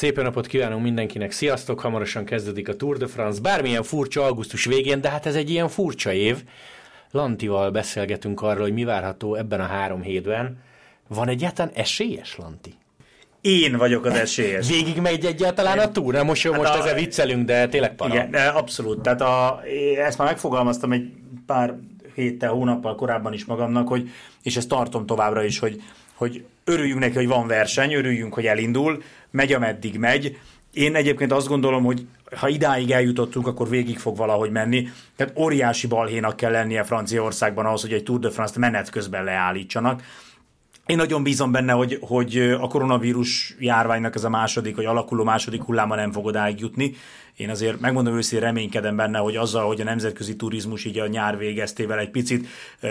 Szép napot kívánunk mindenkinek, sziasztok! Hamarosan kezdődik a Tour de France, bármilyen furcsa augusztus végén, de hát ez egy ilyen furcsa év. Lantival beszélgetünk arról, hogy mi várható ebben a három hétben. Van egyáltalán esélyes, Lanti? Én vagyok az esélyes. Végig megy egyáltalán a túr? Na most, hát most a... ezzel viccelünk, de tényleg para. Igen, abszolút. Tehát a, ezt már megfogalmaztam egy pár héttel, hónappal korábban is magamnak, hogy, és ezt tartom továbbra is, hogy, hogy örüljünk neki, hogy van verseny, örüljünk, hogy elindul, megy, ameddig megy. Én egyébként azt gondolom, hogy ha idáig eljutottunk, akkor végig fog valahogy menni. Tehát óriási balhénak kell lennie Franciaországban ahhoz, hogy egy Tour de France-t menet közben leállítsanak. Én nagyon bízom benne, hogy, hogy a koronavírus járványnak ez a második, vagy alakuló második hulláma nem fog odáig jutni. Én azért megmondom őszintén reménykedem benne, hogy azzal, hogy a nemzetközi turizmus így a nyár végeztével egy picit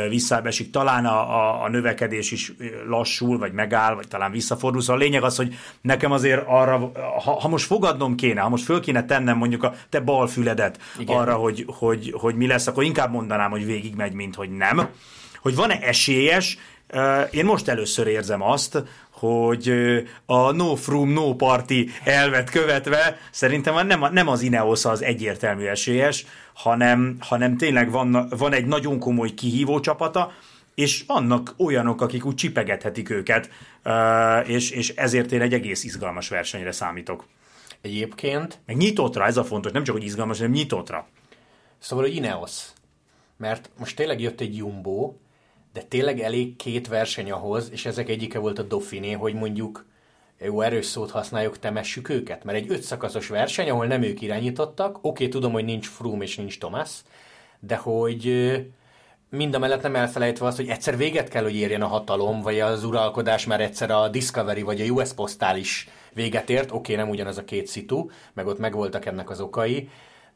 visszábesik, talán a, a, a növekedés is lassul, vagy megáll, vagy talán visszafordul. Szóval a lényeg az, hogy nekem azért arra, ha, ha most fogadnom kéne, ha most föl kéne tennem mondjuk a te balfüledet Igen. arra, hogy, hogy, hogy mi lesz, akkor inkább mondanám, hogy végigmegy, mint hogy nem. Hogy van-e esélyes, én most először érzem azt, hogy a no from, no party elvet követve szerintem nem, nem az Ineos az egyértelmű esélyes, hanem, hanem tényleg van, van egy nagyon komoly kihívó csapata, és vannak olyanok, akik úgy csipegethetik őket, és, és ezért én egy egész izgalmas versenyre számítok. Egyébként... Meg nyitottra, ez a fontos, nem csak, hogy izgalmas, hanem nyitottra. Szóval, hogy Ineos. Mert most tényleg jött egy Jumbo, de tényleg elég két verseny ahhoz, és ezek egyike volt a Dauphiné, hogy mondjuk jó erős szót használjuk, temessük őket, mert egy ötszakaszos verseny, ahol nem ők irányítottak, oké, tudom, hogy nincs Froome és nincs Thomas, de hogy mind a mellett nem elfelejtve azt, hogy egyszer véget kell, hogy érjen a hatalom, vagy az uralkodás, mert egyszer a Discovery vagy a US Postal is véget ért, oké, nem ugyanaz a két szitu, meg ott megvoltak ennek az okai,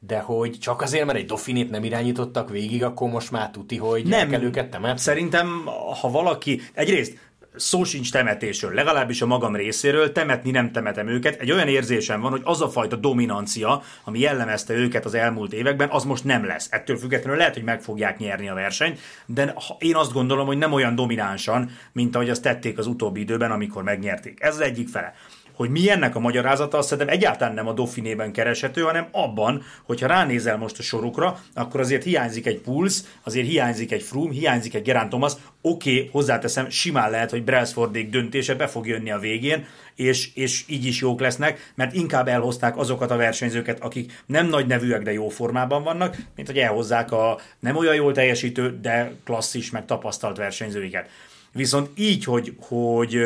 de hogy csak azért, mert egy Dauphinét nem irányítottak végig, akkor most már tuti, hogy nem kell őket temetni? Szerintem, ha valaki, egyrészt szó sincs temetésről, legalábbis a magam részéről, temetni nem temetem őket. Egy olyan érzésem van, hogy az a fajta dominancia, ami jellemezte őket az elmúlt években, az most nem lesz. Ettől függetlenül lehet, hogy meg fogják nyerni a versenyt, de én azt gondolom, hogy nem olyan dominánsan, mint ahogy azt tették az utóbbi időben, amikor megnyerték. Ez az egyik fele. Hogy mi ennek a magyarázata, azt szerintem egyáltalán nem a Dauphinében kereshető, hanem abban, hogyha ránézel most a sorukra, akkor azért hiányzik egy Puls, azért hiányzik egy Froome, hiányzik egy Gerán Thomas, oké, okay, hozzáteszem, simán lehet, hogy Brailsfordék döntése be fog jönni a végén, és, és így is jók lesznek, mert inkább elhozták azokat a versenyzőket, akik nem nagy nevűek, de jó formában vannak, mint hogy elhozzák a nem olyan jól teljesítő, de klasszis, meg tapasztalt versenyzőiket. Viszont így, hogy, hogy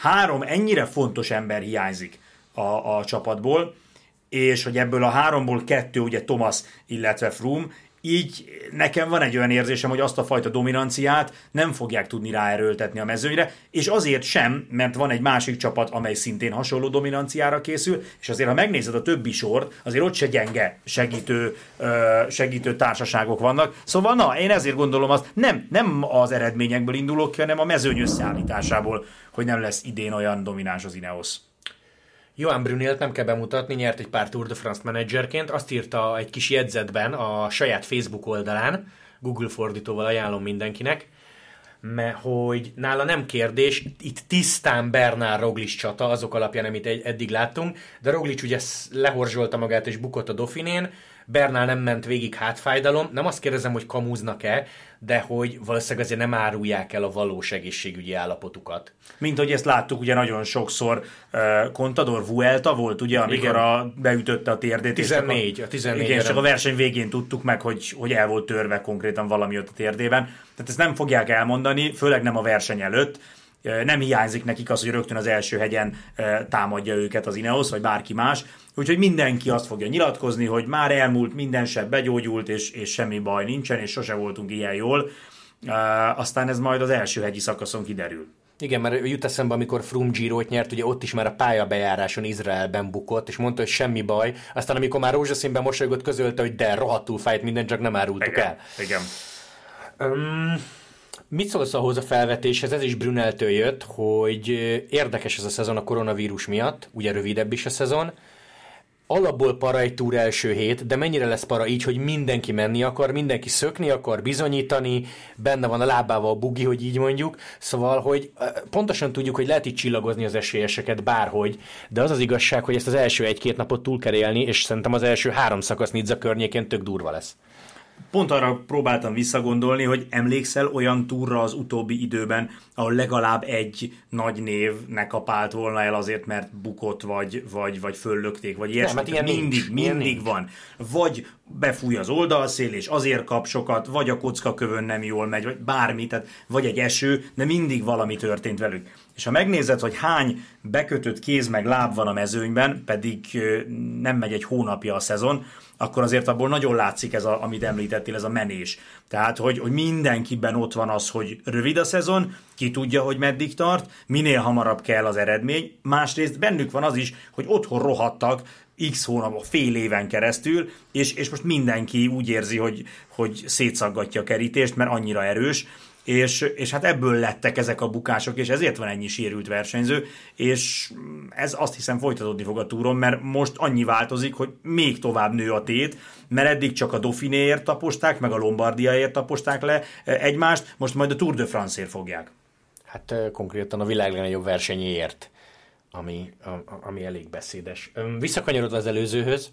három ennyire fontos ember hiányzik a, a csapatból, és hogy ebből a háromból kettő, ugye Thomas, illetve Froome, így nekem van egy olyan érzésem, hogy azt a fajta dominanciát nem fogják tudni ráerőltetni a mezőnyre, és azért sem, mert van egy másik csapat, amely szintén hasonló dominanciára készül, és azért ha megnézed a többi sort, azért ott se gyenge segítő, segítő társaságok vannak. Szóval na, én ezért gondolom azt, nem, nem az eredményekből indulok hanem a mezőny összeállításából, hogy nem lesz idén olyan domináns az Ineos. Johan Brunélt nem kell bemutatni, nyert egy pár Tour de France menedzserként, azt írta egy kis jegyzetben a saját Facebook oldalán, Google fordítóval ajánlom mindenkinek, mert hogy nála nem kérdés, itt tisztán Bernár Roglic csata, azok alapján, amit eddig láttunk, de Roglic ugye lehorzsolta magát és bukott a Dauphinén, Bernál nem ment végig hátfájdalom. Nem azt kérdezem, hogy kamúznak-e, de hogy valószínűleg azért nem árulják el a valós egészségügyi állapotukat. Mint hogy ezt láttuk ugye nagyon sokszor, uh, Contador Vuelta volt ugye, amikor a, beütötte a térdét. 14, és a 14 igen, csak a verseny végén tudtuk meg, hogy, hogy el volt törve konkrétan valami ott a térdében. Tehát ezt nem fogják elmondani, főleg nem a verseny előtt, nem hiányzik nekik az, hogy rögtön az első hegyen támadja őket az Ineos, vagy bárki más. Úgyhogy mindenki azt fogja nyilatkozni, hogy már elmúlt, minden se begyógyult, és, és semmi baj nincsen, és sose voltunk ilyen jól. Aztán ez majd az első hegyi szakaszon kiderül. Igen, mert jut eszembe, amikor Frum Giro-t nyert, ugye ott is már a pályabejáráson Izraelben bukott, és mondta, hogy semmi baj. Aztán amikor már rózsaszínben mosolygott, közölte, hogy de rohadtul fájt minden, csak nem árultuk igen, el. Igen. Um, Mit szólsz ahhoz a felvetéshez, ez is Bruneltől jött, hogy érdekes ez a szezon a koronavírus miatt, ugye rövidebb is a szezon, alapból para egy túr első hét, de mennyire lesz para így, hogy mindenki menni akar, mindenki szökni akar, bizonyítani, benne van a lábával a bugi, hogy így mondjuk. Szóval, hogy pontosan tudjuk, hogy lehet így csillagozni az esélyeseket bárhogy, de az az igazság, hogy ezt az első egy-két napot túl kell élni, és szerintem az első három szakasz Nidza környékén tök durva lesz pont arra próbáltam visszagondolni, hogy emlékszel olyan túra az utóbbi időben, ahol legalább egy nagy név ne kapált volna el azért, mert bukott, vagy, vagy, vagy föllökték, vagy ilyesmi. Nem, hát mindig, nincs. mindig ilyen van. Vagy befúj az oldalszél, és azért kap sokat, vagy a kockakövön nem jól megy, vagy bármi, tehát vagy egy eső, de mindig valami történt velük. És ha megnézed, hogy hány bekötött kéz meg láb van a mezőnyben, pedig nem megy egy hónapja a szezon, akkor azért abból nagyon látszik ez, a, amit említettél, ez a menés. Tehát, hogy, hogy mindenkiben ott van az, hogy rövid a szezon, ki tudja, hogy meddig tart, minél hamarabb kell az eredmény. Másrészt bennük van az is, hogy otthon rohadtak x hónapok, fél éven keresztül, és, és most mindenki úgy érzi, hogy, hogy szétszaggatja a kerítést, mert annyira erős, és, és hát ebből lettek ezek a bukások, és ezért van ennyi sérült versenyző, és ez azt hiszem folytatódni fog a túron, mert most annyi változik, hogy még tovább nő a tét, mert eddig csak a Dauphinéért taposták, meg a Lombardiaért taposták le egymást, most majd a Tour de France-ért fogják. Hát konkrétan a világ legnagyobb versenyéért, ami, ami elég beszédes. Visszakanyarodva az előzőhöz,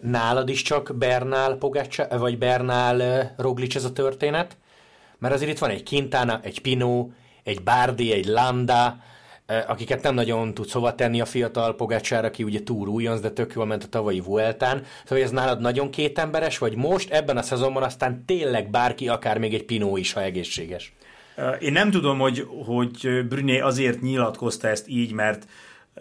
nálad is csak Bernál Pogácsa, vagy Bernál Roglic ez a történet, mert azért itt van egy Quintana, egy Pino, egy Bárdi, egy Landa, akiket nem nagyon tud szóval tenni a fiatal Pogácsár, aki ugye túl újonc, de tök jól ment a tavalyi Vueltán. Szóval ez nálad nagyon kétemberes, vagy most ebben a szezonban aztán tényleg bárki, akár még egy Pinó is, ha egészséges? Én nem tudom, hogy, hogy Brüné azért nyilatkozta ezt így, mert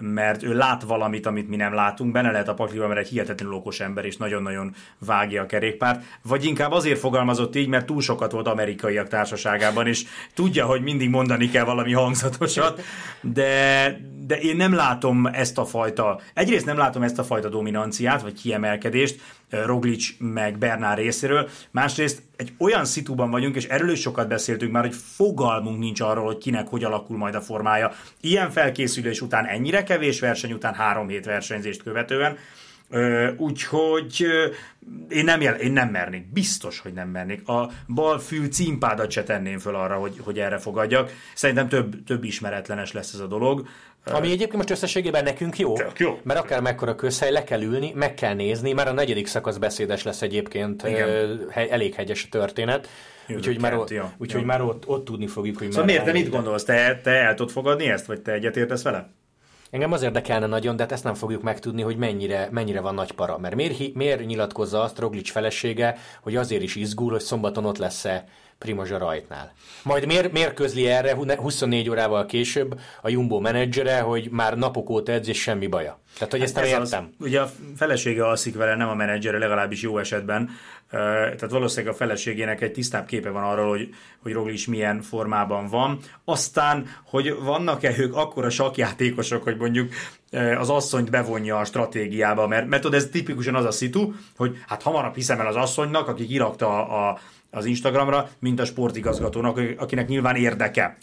mert ő lát valamit, amit mi nem látunk, benne lehet a pakliba, mert egy hihetetlenül okos ember, és nagyon-nagyon vágja a kerékpárt, vagy inkább azért fogalmazott így, mert túl sokat volt amerikaiak társaságában, és tudja, hogy mindig mondani kell valami hangzatosat, de, de én nem látom ezt a fajta, egyrészt nem látom ezt a fajta dominanciát, vagy kiemelkedést, Roglic meg Bernár részéről. Másrészt egy olyan szituban vagyunk, és erről is sokat beszéltünk már, hogy fogalmunk nincs arról, hogy kinek hogy alakul majd a formája. Ilyen felkészülés után, ennyire kevés verseny után, három hét versenyzést követően, úgyhogy én nem, jel, én nem mernék, biztos, hogy nem mernék. A bal fű címpádat se tenném föl arra, hogy, hogy erre fogadjak. Szerintem több, több ismeretlenes lesz ez a dolog. Ami egyébként most összességében nekünk jó, Csak jó. mert akár mekkora közhely, le kell ülni, meg kell nézni, már a negyedik szakasz beszédes lesz egyébként, Igen. elég hegyes a történet. úgyhogy már, ott, ja, úgyhogy ja. már ott, ott tudni fogjuk, hogy szóval miért, te mit gondolsz? Te, te el tudod fogadni ezt, vagy te egyetértesz vele? Engem az érdekelne nagyon, de hát ezt nem fogjuk megtudni, hogy mennyire, mennyire van nagy para. Mert miért, miért nyilatkozza azt Roglic felesége, hogy azért is izgul, hogy szombaton ott lesz-e Primozsa rajtnál. Majd miért, miért közli erre 24 órával később a Jumbo menedzsere, hogy már napok óta edz és semmi baja? Tehát, hogy hát ezt nem ez értem. Az, ugye a felesége alszik vele, nem a menedzsere, legalábbis jó esetben. Tehát valószínűleg a feleségének egy tisztább képe van arról, hogy, hogy Roglic milyen formában van. Aztán, hogy vannak-e ők akkora sakjátékosok, hogy mondjuk az asszonyt bevonja a stratégiába, mert, mert tudod, ez tipikusan az a szitu, hogy hát hamarabb hiszem el az asszonynak, aki kirakta a, az Instagramra, mint a sportigazgatónak, akinek nyilván érdeke,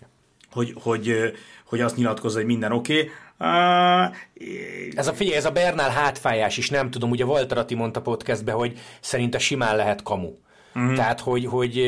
hogy, hogy, hogy azt nyilatkozza, hogy minden oké. Okay. Uh, ez a figyelj, ez a Bernál hátfájás is, nem tudom, ugye Walter mondta podcastbe, hogy szerinte simán lehet kamu. Mm. Tehát, hogy, hogy,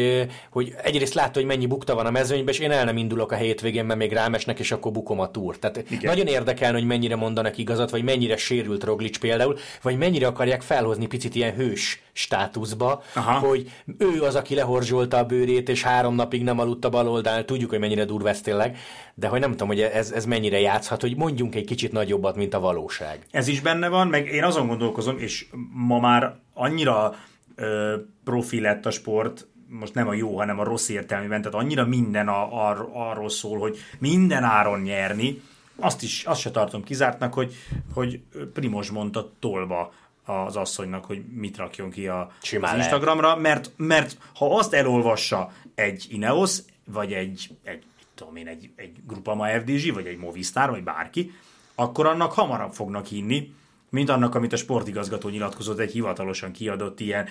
hogy egyrészt látta, hogy mennyi bukta van a mezőnyben, és én el nem indulok a hétvégén, mert még rámesnek, és akkor bukom a túr. Tehát Igen. nagyon érdekelne, hogy mennyire mondanak igazat, vagy mennyire sérült Roglic például, vagy mennyire akarják felhozni picit ilyen hős státuszba, Aha. hogy ő az, aki lehorzsolta a bőrét, és három napig nem aludt a bal oldalán. Tudjuk, hogy mennyire durva ez tényleg, de hogy nem tudom, hogy ez, ez mennyire játszhat, hogy mondjunk egy kicsit nagyobbat, mint a valóság. Ez is benne van, meg én azon gondolkozom, és ma már annyira ö, profi lett a sport, most nem a jó, hanem a rossz értelmében, tehát annyira minden a, ar, arról szól, hogy minden áron nyerni, azt is, azt se tartom kizártnak, hogy, hogy Primos mondta tolba az asszonynak, hogy mit rakjon ki a, az Instagramra, mert, mert ha azt elolvassa egy Ineos, vagy egy, egy tudom én, egy, egy Grupama FDG, vagy egy Movistar, vagy bárki, akkor annak hamarabb fognak hinni, mint annak, amit a sportigazgató nyilatkozott egy hivatalosan kiadott ilyen,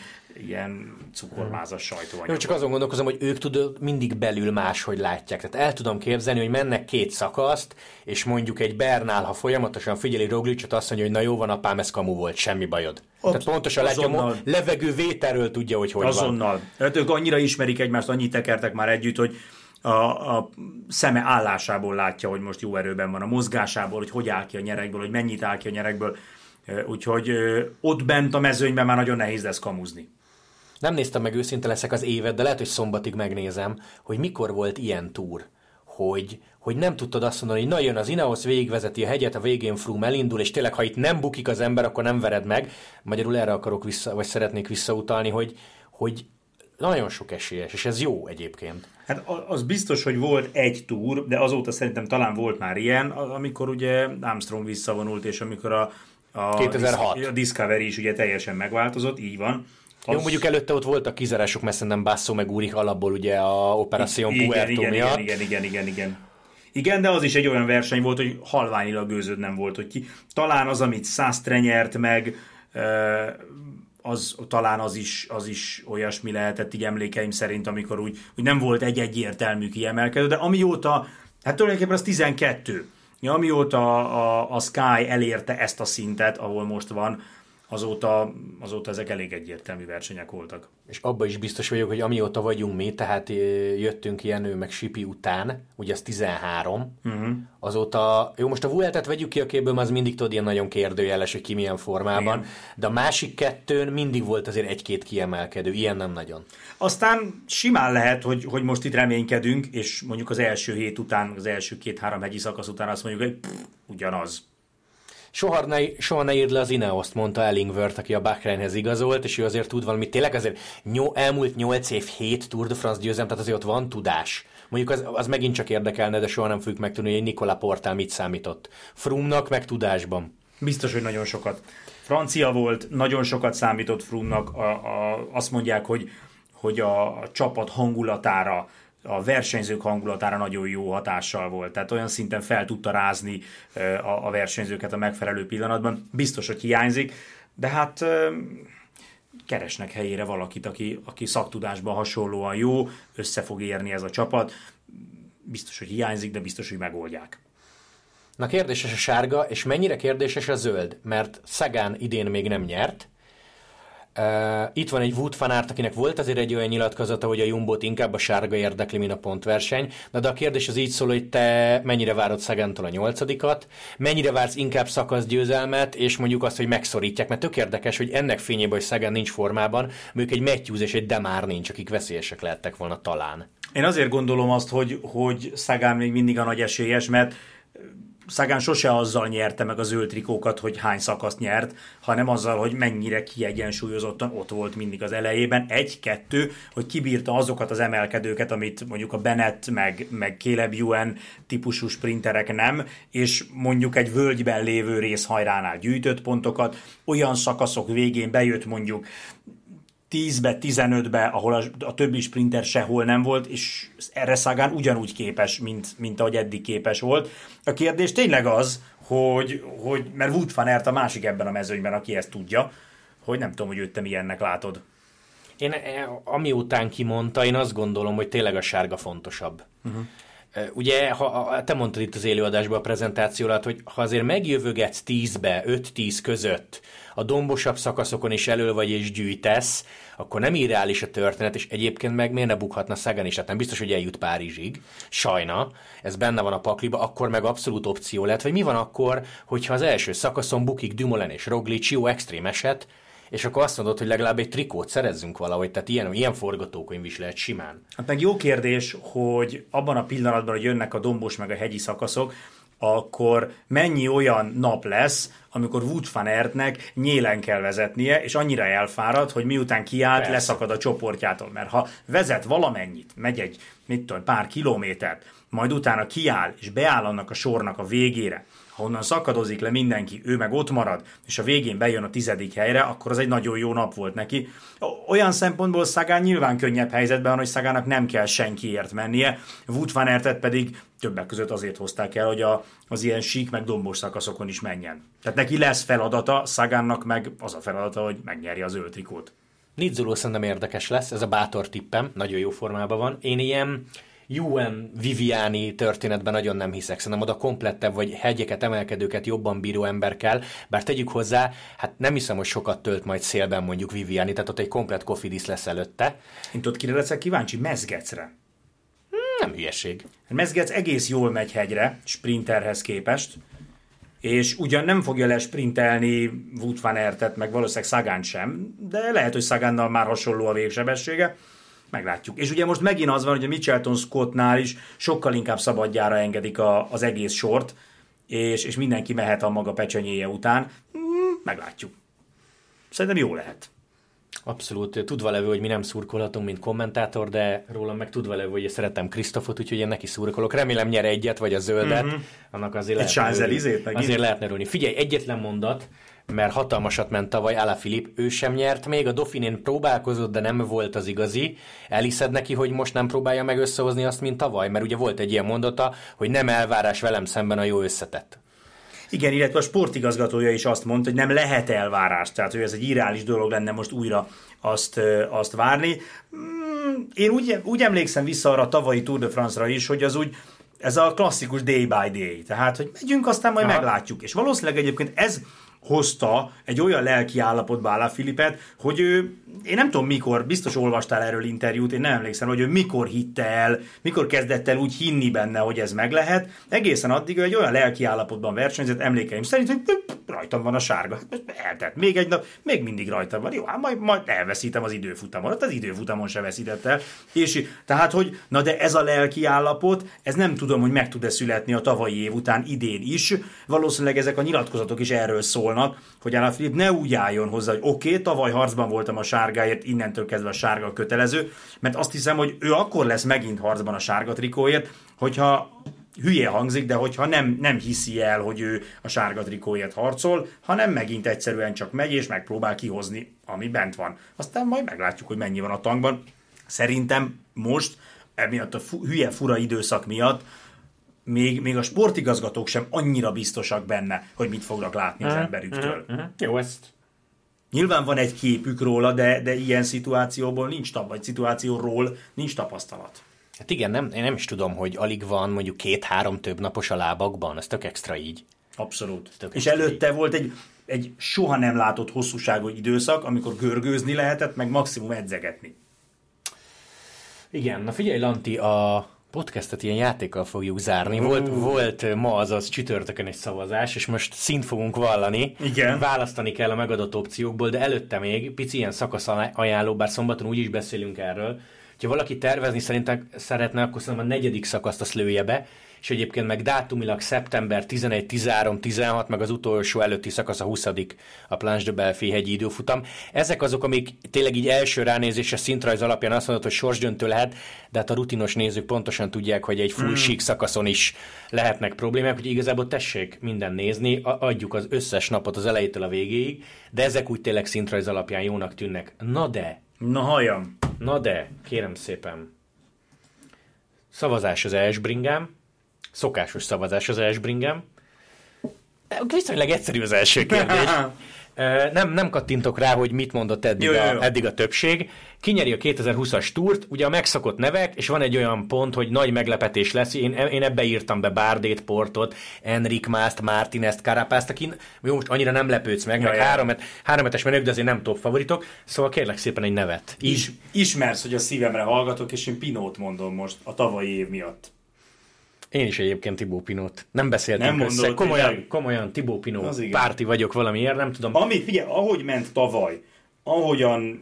ilyen cukormázas sajtóanyag. Jó, csak azon gondolkozom, hogy ők tudod, mindig belül máshogy látják. Tehát el tudom képzelni, hogy mennek két szakaszt, és mondjuk egy Bernál, ha folyamatosan figyeli Roglicsot, azt mondja, hogy na jó van, apám, ez kamu volt, semmi bajod. Ott, Tehát pontosan azonnal. levegő vételről tudja, hogy hogy van. Azonnal. Tehát ők annyira ismerik egymást, annyit tekertek már együtt, hogy a, a szeme állásából látja, hogy most jó erőben van, a mozgásából, hogy hogy áll ki a nyerekből, hogy mennyit áll ki a nyerekből. Úgyhogy ott bent a mezőnyben már nagyon nehéz lesz kamuzni. Nem néztem meg őszinte leszek az évet, de lehet, hogy szombatig megnézem, hogy mikor volt ilyen túr, hogy, hogy nem tudtad azt mondani, hogy na jön az Ineos, végigvezeti a hegyet, a végén Froome elindul, és tényleg, ha itt nem bukik az ember, akkor nem vered meg. Magyarul erre akarok vissza, vagy szeretnék visszautalni, hogy, hogy nagyon sok esélyes, és ez jó egyébként. Hát az biztos, hogy volt egy túr, de azóta szerintem talán volt már ilyen, amikor ugye Armstrong visszavonult, és amikor a, a, 2006. a Discovery is ugye teljesen megváltozott, így van. Jó, mondjuk előtte ott voltak kizárások, mert szerintem Basso meg Úrik alapból ugye a Operation igen, Puerto igen, miatt. igen, igen, igen, igen, igen. Igen, de az is egy olyan verseny volt, hogy halványilag gőzöd nem volt, hogy ki. Talán az, amit Sastre nyert meg, az talán az is, az is olyasmi lehetett így emlékeim szerint, amikor úgy, úgy nem volt egy egyértelmű kiemelkedő, de amióta, hát tulajdonképpen az 12, ja, amióta a, a Sky elérte ezt a szintet, ahol most van, azóta, azóta ezek elég egyértelmű versenyek voltak. És abban is biztos vagyok, hogy amióta vagyunk mi, tehát ö, jöttünk Jenő meg Sipi után, ugye az 13, uh-huh. azóta, jó, most a Vueltet vegyük ki a képből, az mindig tudod ilyen nagyon kérdőjeles, hogy ki milyen formában, Igen. de a másik kettőn mindig volt azért egy-két kiemelkedő, ilyen nem nagyon. Aztán simán lehet, hogy, hogy most itt reménykedünk, és mondjuk az első hét után, az első két-három hegyi szakasz után azt mondjuk, hogy pff, ugyanaz. Soha ne, soha ne írd le az Ineoszt, mondta Ellingworth, aki a Bahreinhez igazolt, és ő azért tud valamit. Tényleg azért nyol, elmúlt 8 év 7 Tour de France győzelem, tehát azért ott van tudás. Mondjuk az, az megint csak érdekelne, de soha nem fogjuk megtudni, hogy Nikola Portál mit számított. Frumnak meg tudásban. Biztos, hogy nagyon sokat. Francia volt, nagyon sokat számított Frumnak. A, a, azt mondják, hogy, hogy a, a csapat hangulatára, a versenyzők hangulatára nagyon jó hatással volt. Tehát olyan szinten fel tudta rázni a, versenyzőket a megfelelő pillanatban. Biztos, hogy hiányzik, de hát keresnek helyére valakit, aki, aki szaktudásban hasonlóan jó, össze fog érni ez a csapat. Biztos, hogy hiányzik, de biztos, hogy megoldják. Na kérdéses a sárga, és mennyire kérdéses a zöld? Mert Szagán idén még nem nyert. Itt van egy Wood fanárt, akinek volt azért egy olyan nyilatkozata, hogy a Jumbot inkább a sárga érdekli, mint a pontverseny. Na de a kérdés az így szól, hogy te mennyire várod Szagántól a nyolcadikat, mennyire vársz inkább szakaszgyőzelmet, és mondjuk azt, hogy megszorítják, mert tök érdekes, hogy ennek fényében, hogy Szagán nincs formában, mondjuk egy Matthews és egy Demár nincs, akik veszélyesek lehettek volna talán. Én azért gondolom azt, hogy, hogy Szagán még mindig a nagy esélyes, mert Szagán sose azzal nyerte meg a zöld trikókat, hogy hány szakaszt nyert, hanem azzal, hogy mennyire kiegyensúlyozottan ott volt mindig az elejében. Egy-kettő, hogy kibírta azokat az emelkedőket, amit mondjuk a Bennett meg, meg Caleb Ewan típusú sprinterek nem, és mondjuk egy völgyben lévő részhajránál gyűjtött pontokat, olyan szakaszok végén bejött mondjuk 10-be, 15-be, ahol a, a többi sprinter sehol nem volt, és erre Szagán ugyanúgy képes, mint, mint ahogy eddig képes volt. A kérdés tényleg az, hogy, hogy mert Wood van Aert a másik ebben a mezőnyben, aki ezt tudja, hogy nem tudom, hogy őt te milyennek látod. Én eh, amiután kimondta, én azt gondolom, hogy tényleg a sárga fontosabb. Uh-huh. Ugye, ha, te mondtad itt az élőadásban a prezentáció alatt, hogy ha azért megjövögetsz 10-be, 5-10 között, a dombosabb szakaszokon is elő vagy és gyűjtesz, akkor nem irreális a történet, és egyébként meg miért ne bukhatna Szegen is? Hát nem biztos, hogy eljut Párizsig. Sajna, ez benne van a pakliba, akkor meg abszolút opció lehet. Vagy mi van akkor, hogyha az első szakaszon bukik Dumoulin és Roglic, jó extrém eset, és akkor azt mondod, hogy legalább egy trikót szerezzünk valahogy, tehát ilyen, ilyen forgatókönyv is lehet simán. Hát meg jó kérdés, hogy abban a pillanatban, hogy jönnek a dombos meg a hegyi szakaszok, akkor mennyi olyan nap lesz, amikor Wood van Aertnek nyélen kell vezetnie, és annyira elfárad, hogy miután kiállt, Persze. leszakad a csoportjától. Mert ha vezet valamennyit, megy egy, mit tudom, pár kilométert, majd utána kiáll, és beáll annak a sornak a végére, ha onnan szakadozik le mindenki, ő meg ott marad, és a végén bejön a tizedik helyre, akkor az egy nagyon jó nap volt neki. Olyan szempontból Szagán nyilván könnyebb helyzetben van, hogy Szagának nem kell senkiért mennie, Wood van Aertet pedig többek között azért hozták el, hogy a, az ilyen sík meg dombos szakaszokon is menjen. Tehát neki lesz feladata, Szagánnak meg az a feladata, hogy megnyerje a zöld trikót. Nizzoló szerintem érdekes lesz, ez a bátor tippem, nagyon jó formában van. Én ilyen UN Viviani történetben nagyon nem hiszek. Szerintem oda komplettebb vagy hegyeket, emelkedőket jobban bíró ember kell, bár tegyük hozzá, hát nem hiszem, hogy sokat tölt majd szélben mondjuk Viviani, tehát ott egy komplet kofidis lesz előtte. Én tudod, kire leszek kíváncsi? Mezgecre. Nem hülyeség. Mezgec egész jól megy hegyre, sprinterhez képest, és ugyan nem fogja lesprintelni Wout van Aertet, meg valószínűleg Szagán sem, de lehet, hogy Szagánnal már hasonló a végsebessége, meglátjuk. És ugye most megint az van, hogy a Mitchelton Scottnál is sokkal inkább szabadjára engedik a, az egész sort, és, és mindenki mehet a maga pecsenyéje után. Hmm, meglátjuk. Szerintem jó lehet. Abszolút tudva levő, hogy mi nem szurkolhatunk, mint kommentátor, de rólam meg tudva levő, hogy szeretem Krisztofot, úgyhogy én neki szurkolok. Remélem nyer egyet, vagy a zöldet, mm-hmm. annak azért Egy lehetne? Azért lehetne örülni. Figyelj, egyetlen mondat, mert hatalmasat ment tavaly Ala Filip, ő sem nyert még, a Dauphinén próbálkozott, de nem volt az igazi. Eliszed neki, hogy most nem próbálja meg összehozni azt, mint tavaly, mert ugye volt egy ilyen mondata, hogy nem elvárás velem szemben a jó összetett. Igen, illetve a sportigazgatója is azt mondta, hogy nem lehet elvárás, tehát hogy ez egy irreális dolog lenne most újra azt, azt várni. Mm, Én úgy, úgy emlékszem vissza arra a tavalyi Tour de France-ra is, hogy az úgy, ez a klasszikus day by day, tehát hogy megyünk, aztán majd Aha. meglátjuk. És valószínűleg egyébként ez hozta egy olyan lelki állapotba Alá Filipet, hogy ő, én nem tudom mikor, biztos olvastál erről interjút, én nem emlékszem, hogy ő mikor hitte el, mikor kezdett el úgy hinni benne, hogy ez meg lehet. Egészen addig ő egy olyan lelki állapotban versenyzett, emlékeim szerint, hogy rajtam van a sárga. Eltett még egy nap, még mindig rajtam van. Jó, hát majd, majd elveszítem az időfutamon. Hát az időfutamon se veszített el. És tehát, hogy na de ez a lelki állapot, ez nem tudom, hogy meg tud-e születni a tavalyi év után idén is. Valószínűleg ezek a nyilatkozatok is erről szólnak, hogy Alain ne úgy álljon hozzá, hogy oké, okay, tavaly harcban voltam a sárgáért, innentől kezdve a sárga kötelező, mert azt hiszem, hogy ő akkor lesz megint harcban a sárga trikóért, hogyha hülye hangzik, de hogyha nem, nem hiszi el, hogy ő a sárga trikóért harcol, hanem megint egyszerűen csak megy és megpróbál kihozni, ami bent van. Aztán majd meglátjuk, hogy mennyi van a tankban. Szerintem most, emiatt a fu- hülye fura időszak miatt, még, még a sportigazgatók sem annyira biztosak benne, hogy mit fognak látni az emberüktől. Uh-huh. Jó, ezt Nyilván van egy képük róla, de, de ilyen szituációból nincs tap, vagy szituációról nincs tapasztalat. Hát igen, nem, én nem is tudom, hogy alig van mondjuk két-három több napos a lábakban, ez tök extra így. Abszolút. Tök És extra előtte volt egy, egy soha nem látott hosszúságú időszak, amikor görgőzni lehetett, meg maximum edzegetni. Igen, na figyelj Lanti, a podcastet ilyen játékkal fogjuk zárni. Volt, volt ma azaz csütörtökön egy szavazás, és most szint fogunk vallani. Igen. Választani kell a megadott opciókból, de előtte még pici ilyen szakasz ajánló, bár szombaton úgy is beszélünk erről. Ha valaki tervezni szerintem szeretne, akkor szerintem a negyedik szakaszt azt lője be, és egyébként meg dátumilag szeptember 11, 13, 16, meg az utolsó előtti szakasz a 20 a Planche de Belfi hegyi időfutam. Ezek azok, amik tényleg így első ránézésre szintrajz alapján azt mondod, hogy sorsdöntő lehet, de hát a rutinos nézők pontosan tudják, hogy egy full mm. szakaszon is lehetnek problémák, hogy igazából tessék minden nézni, a- adjuk az összes napot az elejétől a végéig, de ezek úgy tényleg szintrajz alapján jónak tűnnek. Na de, Na halljam. Na de, kérem szépen. Szavazás az Esbringám. Szokásos szavazás az Esbringám. Viszonylag egyszerű az első kérdés. Nem, nem kattintok rá, hogy mit mondott eddig, Jó, jó, jó. a, eddig a többség. Kinyeri a 2020-as túrt, ugye a megszokott nevek, és van egy olyan pont, hogy nagy meglepetés lesz. Én, én ebbe írtam be Bárdét, Portot, Enrik Mászt, Martinezt, Karapászt, akin jó, most annyira nem lepődsz meg, Ja, meg három, hárometes menők, de azért nem top favoritok. Szóval kérlek szépen egy nevet. Is, ismersz, hogy a szívemre hallgatok, és én Pinót mondom most a tavalyi év miatt. Én is egyébként Tibó Pinót. Nem beszéltünk Nem össze. mondod, Komolyan, tényleg? komolyan Tibó Pinó párti vagyok valamiért, nem tudom. Ami, figyelj, ahogy ment tavaly, ahogyan,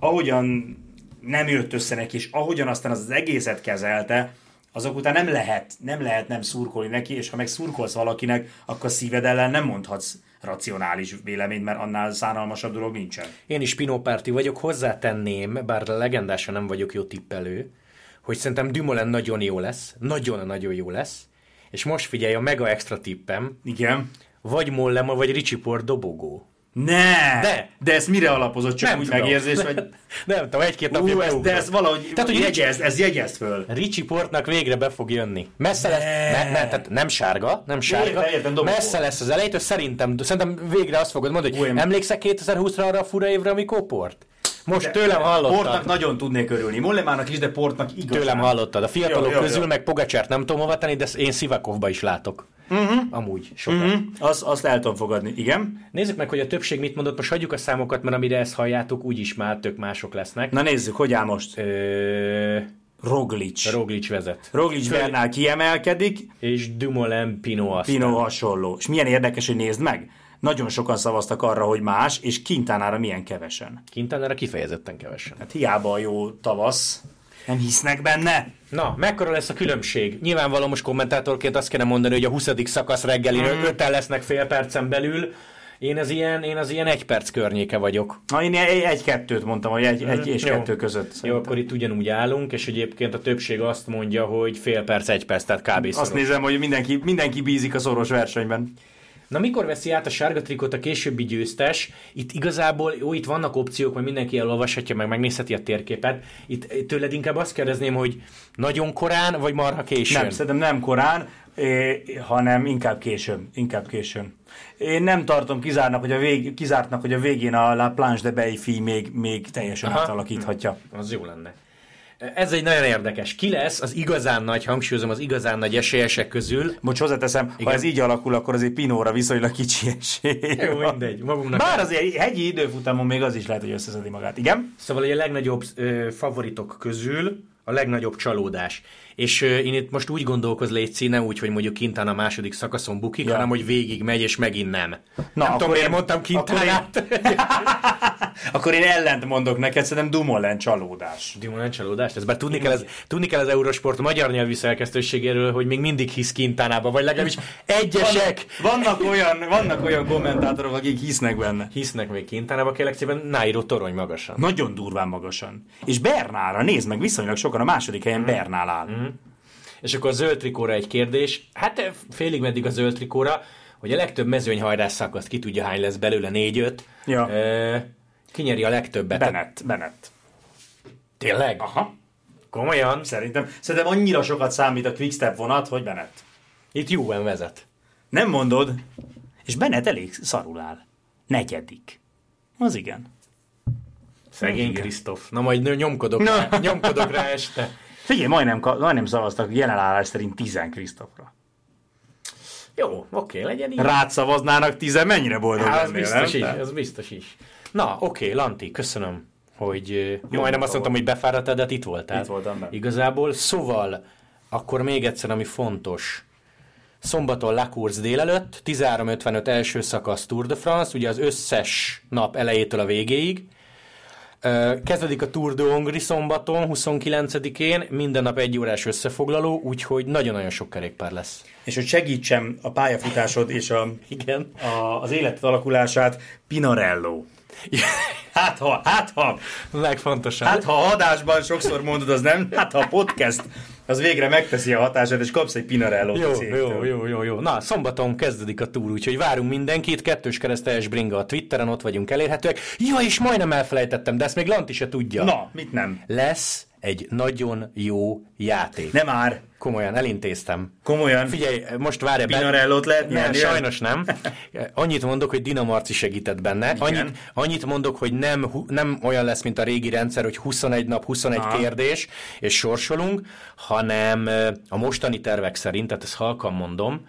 ahogyan nem jött össze neki, és ahogyan aztán az, az egészet kezelte, azok után nem lehet, nem lehet nem szurkolni neki, és ha meg szurkolsz valakinek, akkor szíved ellen nem mondhatsz racionális véleményt, mert annál szánalmasabb dolog nincsen. Én is Pinó párti vagyok, hozzátenném, bár legendásan nem vagyok jó tippelő, hogy szerintem Dumoulin nagyon jó lesz, nagyon-nagyon jó lesz, és most figyelj, a mega extra tippem, Igen. vagy Mollema, vagy Ricsi Port dobogó. Ne! De! De ezt mire alapozott? Csak Nem úgy tudom. megérzés, vagy... Nem tudom, egy-két napja ez, de ez valahogy Tehát, hogy jegyezd, ez jegyezd föl. Ricsi Portnak végre be fog jönni. Messze lesz, ne, ne, tehát nem sárga, nem sárga, Értem, értem, messze lesz az elejétől, szerintem, szerintem végre azt fogod mondani, hogy Új, emlékszel 2020-ra arra a fura évre, amikor Port? Most tőlem hallottad. Portnak nagyon tudnék örülni. Mollemának is, de Portnak igazán. Tőlem hallottad. A fiatalok Jó, jó, közül jó. meg Pogacsert nem tudom hova tenni, de én Szivakovba is látok. Uh-huh. Amúgy, sokat. Uh-huh. Hm? Azt, azt el tudom fogadni. Igen? Nézzük meg, hogy a többség mit mondott, most hagyjuk a számokat, mert amire ezt halljátok, úgyis már tök mások lesznek. Na nézzük, hogy áll most. Ö, Roglic. Roglic vezet. Roglic Bernál kiemelkedik, És Dumoulin Pino aztán. Pino hasonló. És milyen érdekes, hogy nézd meg. Nagyon sokan szavaztak arra, hogy más, és Kintánára milyen kevesen. Kintánára kifejezetten kevesen. Hát hiába a jó tavasz. Nem hisznek benne? Na, mekkora lesz a különbség? Nyilvánvaló most kommentátorként azt kéne mondani, hogy a 20. szakasz reggeli mm. öten lesznek fél percen belül. Én az ilyen, én az ilyen egy perc környéke vagyok. Na, én egy- egy-kettőt mondtam, hogy egy, egy és Jó. kettő között. Jó, szerintem. akkor itt ugyanúgy állunk, és egyébként a többség azt mondja, hogy fél perc, egy perc, tehát kb. Azt szoros. nézem, hogy mindenki, mindenki bízik a szoros versenyben. Na mikor veszi át a sárga trikot a későbbi győztes? Itt igazából, jó, itt vannak opciók, majd mindenki elolvashatja, meg megnézheti a térképet. Itt tőled inkább azt kérdezném, hogy nagyon korán, vagy marha későn? Nem, szerintem nem korán, hanem inkább későn. Inkább későn. Én nem tartom kizárnak, hogy a vég, kizártnak, hogy a végén a La Planche de Beyfi még, még teljesen Aha. átalakíthatja. Az jó lenne. Ez egy nagyon érdekes. Ki lesz az igazán nagy, hangsúlyozom, az igazán nagy esélyesek közül? Most hozzáteszem, Igen. ha ez így alakul, akkor azért Pinóra viszonylag kicsi esély. Jó, van. mindegy. Magunknak Bár azért egy hegyi időfutamon még az is lehet, hogy összeszedi magát. Igen? Szóval a legnagyobb ö, favoritok közül a legnagyobb csalódás. És én itt most úgy gondolkoz Léci, ne úgy, hogy mondjuk Kintán a második szakaszon bukik, Ja. hanem hogy végig megy, és megint nem. Na, nem tudom, miért én- mondtam akkor én- Kintánát. Akkor én ellent mondok neked, szerintem Dumoulin csalódás. Dumoulin csalódás lesz. Bár tudni kell, az, tudni kell az Eurosport magyar nyelvű szerkesztőségéről, hogy még mindig hisz Kintánába, vagy legalábbis egyesek Vannak olyan, vannak olyan kommentátorok, akik hisznek benne. hisznek még Kintánába, kérlek szépen, Nairo torony magasan. Nagyon durván magasan. És Bernára, nézd meg, viszonylag sokan a második helyen Bernál áll. És akkor a zöld trikóra egy kérdés. Hát eh, félig meddig a zöld trikóra, hogy a legtöbb mezőnyhajrás szakaszt ki tudja hány lesz belőle, négy-öt. Ja. Ö, ki nyeri a legtöbbet? Bennett, Bennett. Tényleg? Aha. Komolyan? Szerintem, szerintem annyira sokat számít a Quickstep vonat, hogy Bennett. Itt Juven vezet. Nem mondod? És Bennett elég szarul áll. Negyedik. Az igen. Szegény. Krisztof. Na majd nyomkodok, Na. rá, nyomkodok rá este. Figyelj, majdnem, majdnem szavaztak jelenállás szerint 10 Krisztofra. Jó, oké, legyen így. Rád szavaznának 10 mennyire boldog Há, az lennél, biztos nem? is, ez biztos is. Na, oké, Lanti, köszönöm, hogy ö, majdnem azt mondtam, volt. hogy befáradtál, de hát itt voltál. Itt voltam benne. Igazából, szóval, akkor még egyszer, ami fontos. Szombaton La Course délelőtt, 13.55 első szakasz Tour de France, ugye az összes nap elejétől a végéig. Kezdődik a Tour de Hongrie szombaton, 29-én, minden nap egy órás összefoglaló, úgyhogy nagyon-nagyon sok kerékpár lesz. És hogy segítsem a pályafutásod és a, Igen. a, az életed alakulását, Pinarello. Hát ha, hát ha, Legfontosabb. hát ha a adásban sokszor mondod, az nem, hát ha podcast, az végre megteszi a hatását, és kapsz egy Pinarello Jó, jó, jó, jó, jó. Na, szombaton kezdődik a túr, úgyhogy várunk mindenkit. Kettős keresztes bringa a Twitteren, ott vagyunk elérhetőek. Ja, és majdnem elfelejtettem, de ezt még Lanti se tudja. Na, mit nem? Lesz egy nagyon jó játék. Nem már. Komolyan, elintéztem. Komolyan. Figyelj, most várj be. Pinarellót lehet Nem, nyerni? sajnos nem. Annyit mondok, hogy Dina Marci segített benne. Igen. Annyit, annyit mondok, hogy nem, nem olyan lesz, mint a régi rendszer, hogy 21 nap, 21 Aha. kérdés, és sorsolunk, hanem a mostani tervek szerint, tehát ezt halkan mondom,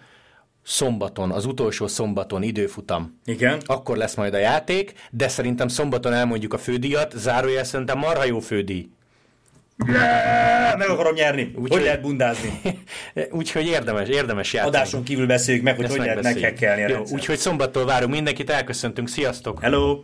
szombaton, az utolsó szombaton időfutam. Igen. Akkor lesz majd a játék, de szerintem szombaton elmondjuk a fődíjat, zárójel szerintem marha jó fődíj. Meg akarom nyerni. Úgy, hogy lehet bundázni? Úgyhogy érdemes, érdemes játszani. Adáson kívül beszéljük meg, hogy Ezt hogy lehet meghekkelni a Jó, úgyhogy szombattól várunk mindenkit, elköszöntünk, sziasztok! Hello!